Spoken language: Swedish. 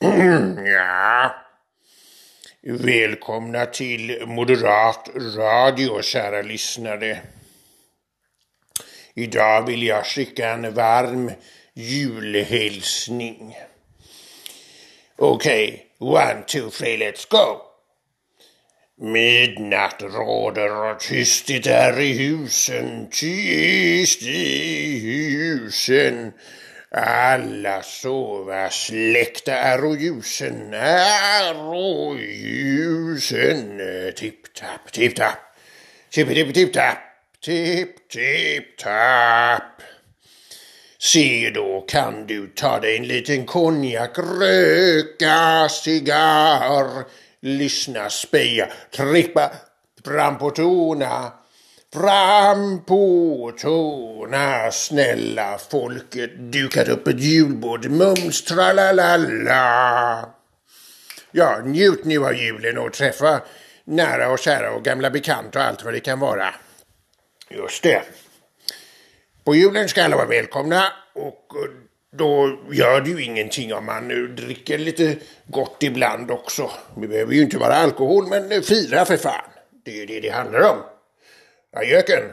ja. Välkomna till Moderat Radio, kära lyssnare. Idag vill jag skicka en varm julhälsning. Okej, okay. one, two, three, let's go! Midnatt råder och tyst det är i husen, tyst i husen. Alla sova, släckta är ljusen, är ljusen. Tipp-tapp, tipp-tapp, tipp-tipp-tipp-tapp, tipp-tipp-tapp. Se då kan du ta dig en liten konjak, röka cigarr, lyssna, speja, trippa fram på tårna. Fram på tårna, snälla folket, dukat upp ett julbord, mums tralalala. Ja, njut nu av julen och träffa nära och kära och gamla bekanta och allt vad det kan vara. Just det. På julen ska alla vara välkomna och då gör det ju ingenting om man nu dricker lite gott ibland också. Det behöver ju inte vara alkohol, men fira för fan. Det är ju det det handlar om. I reckon,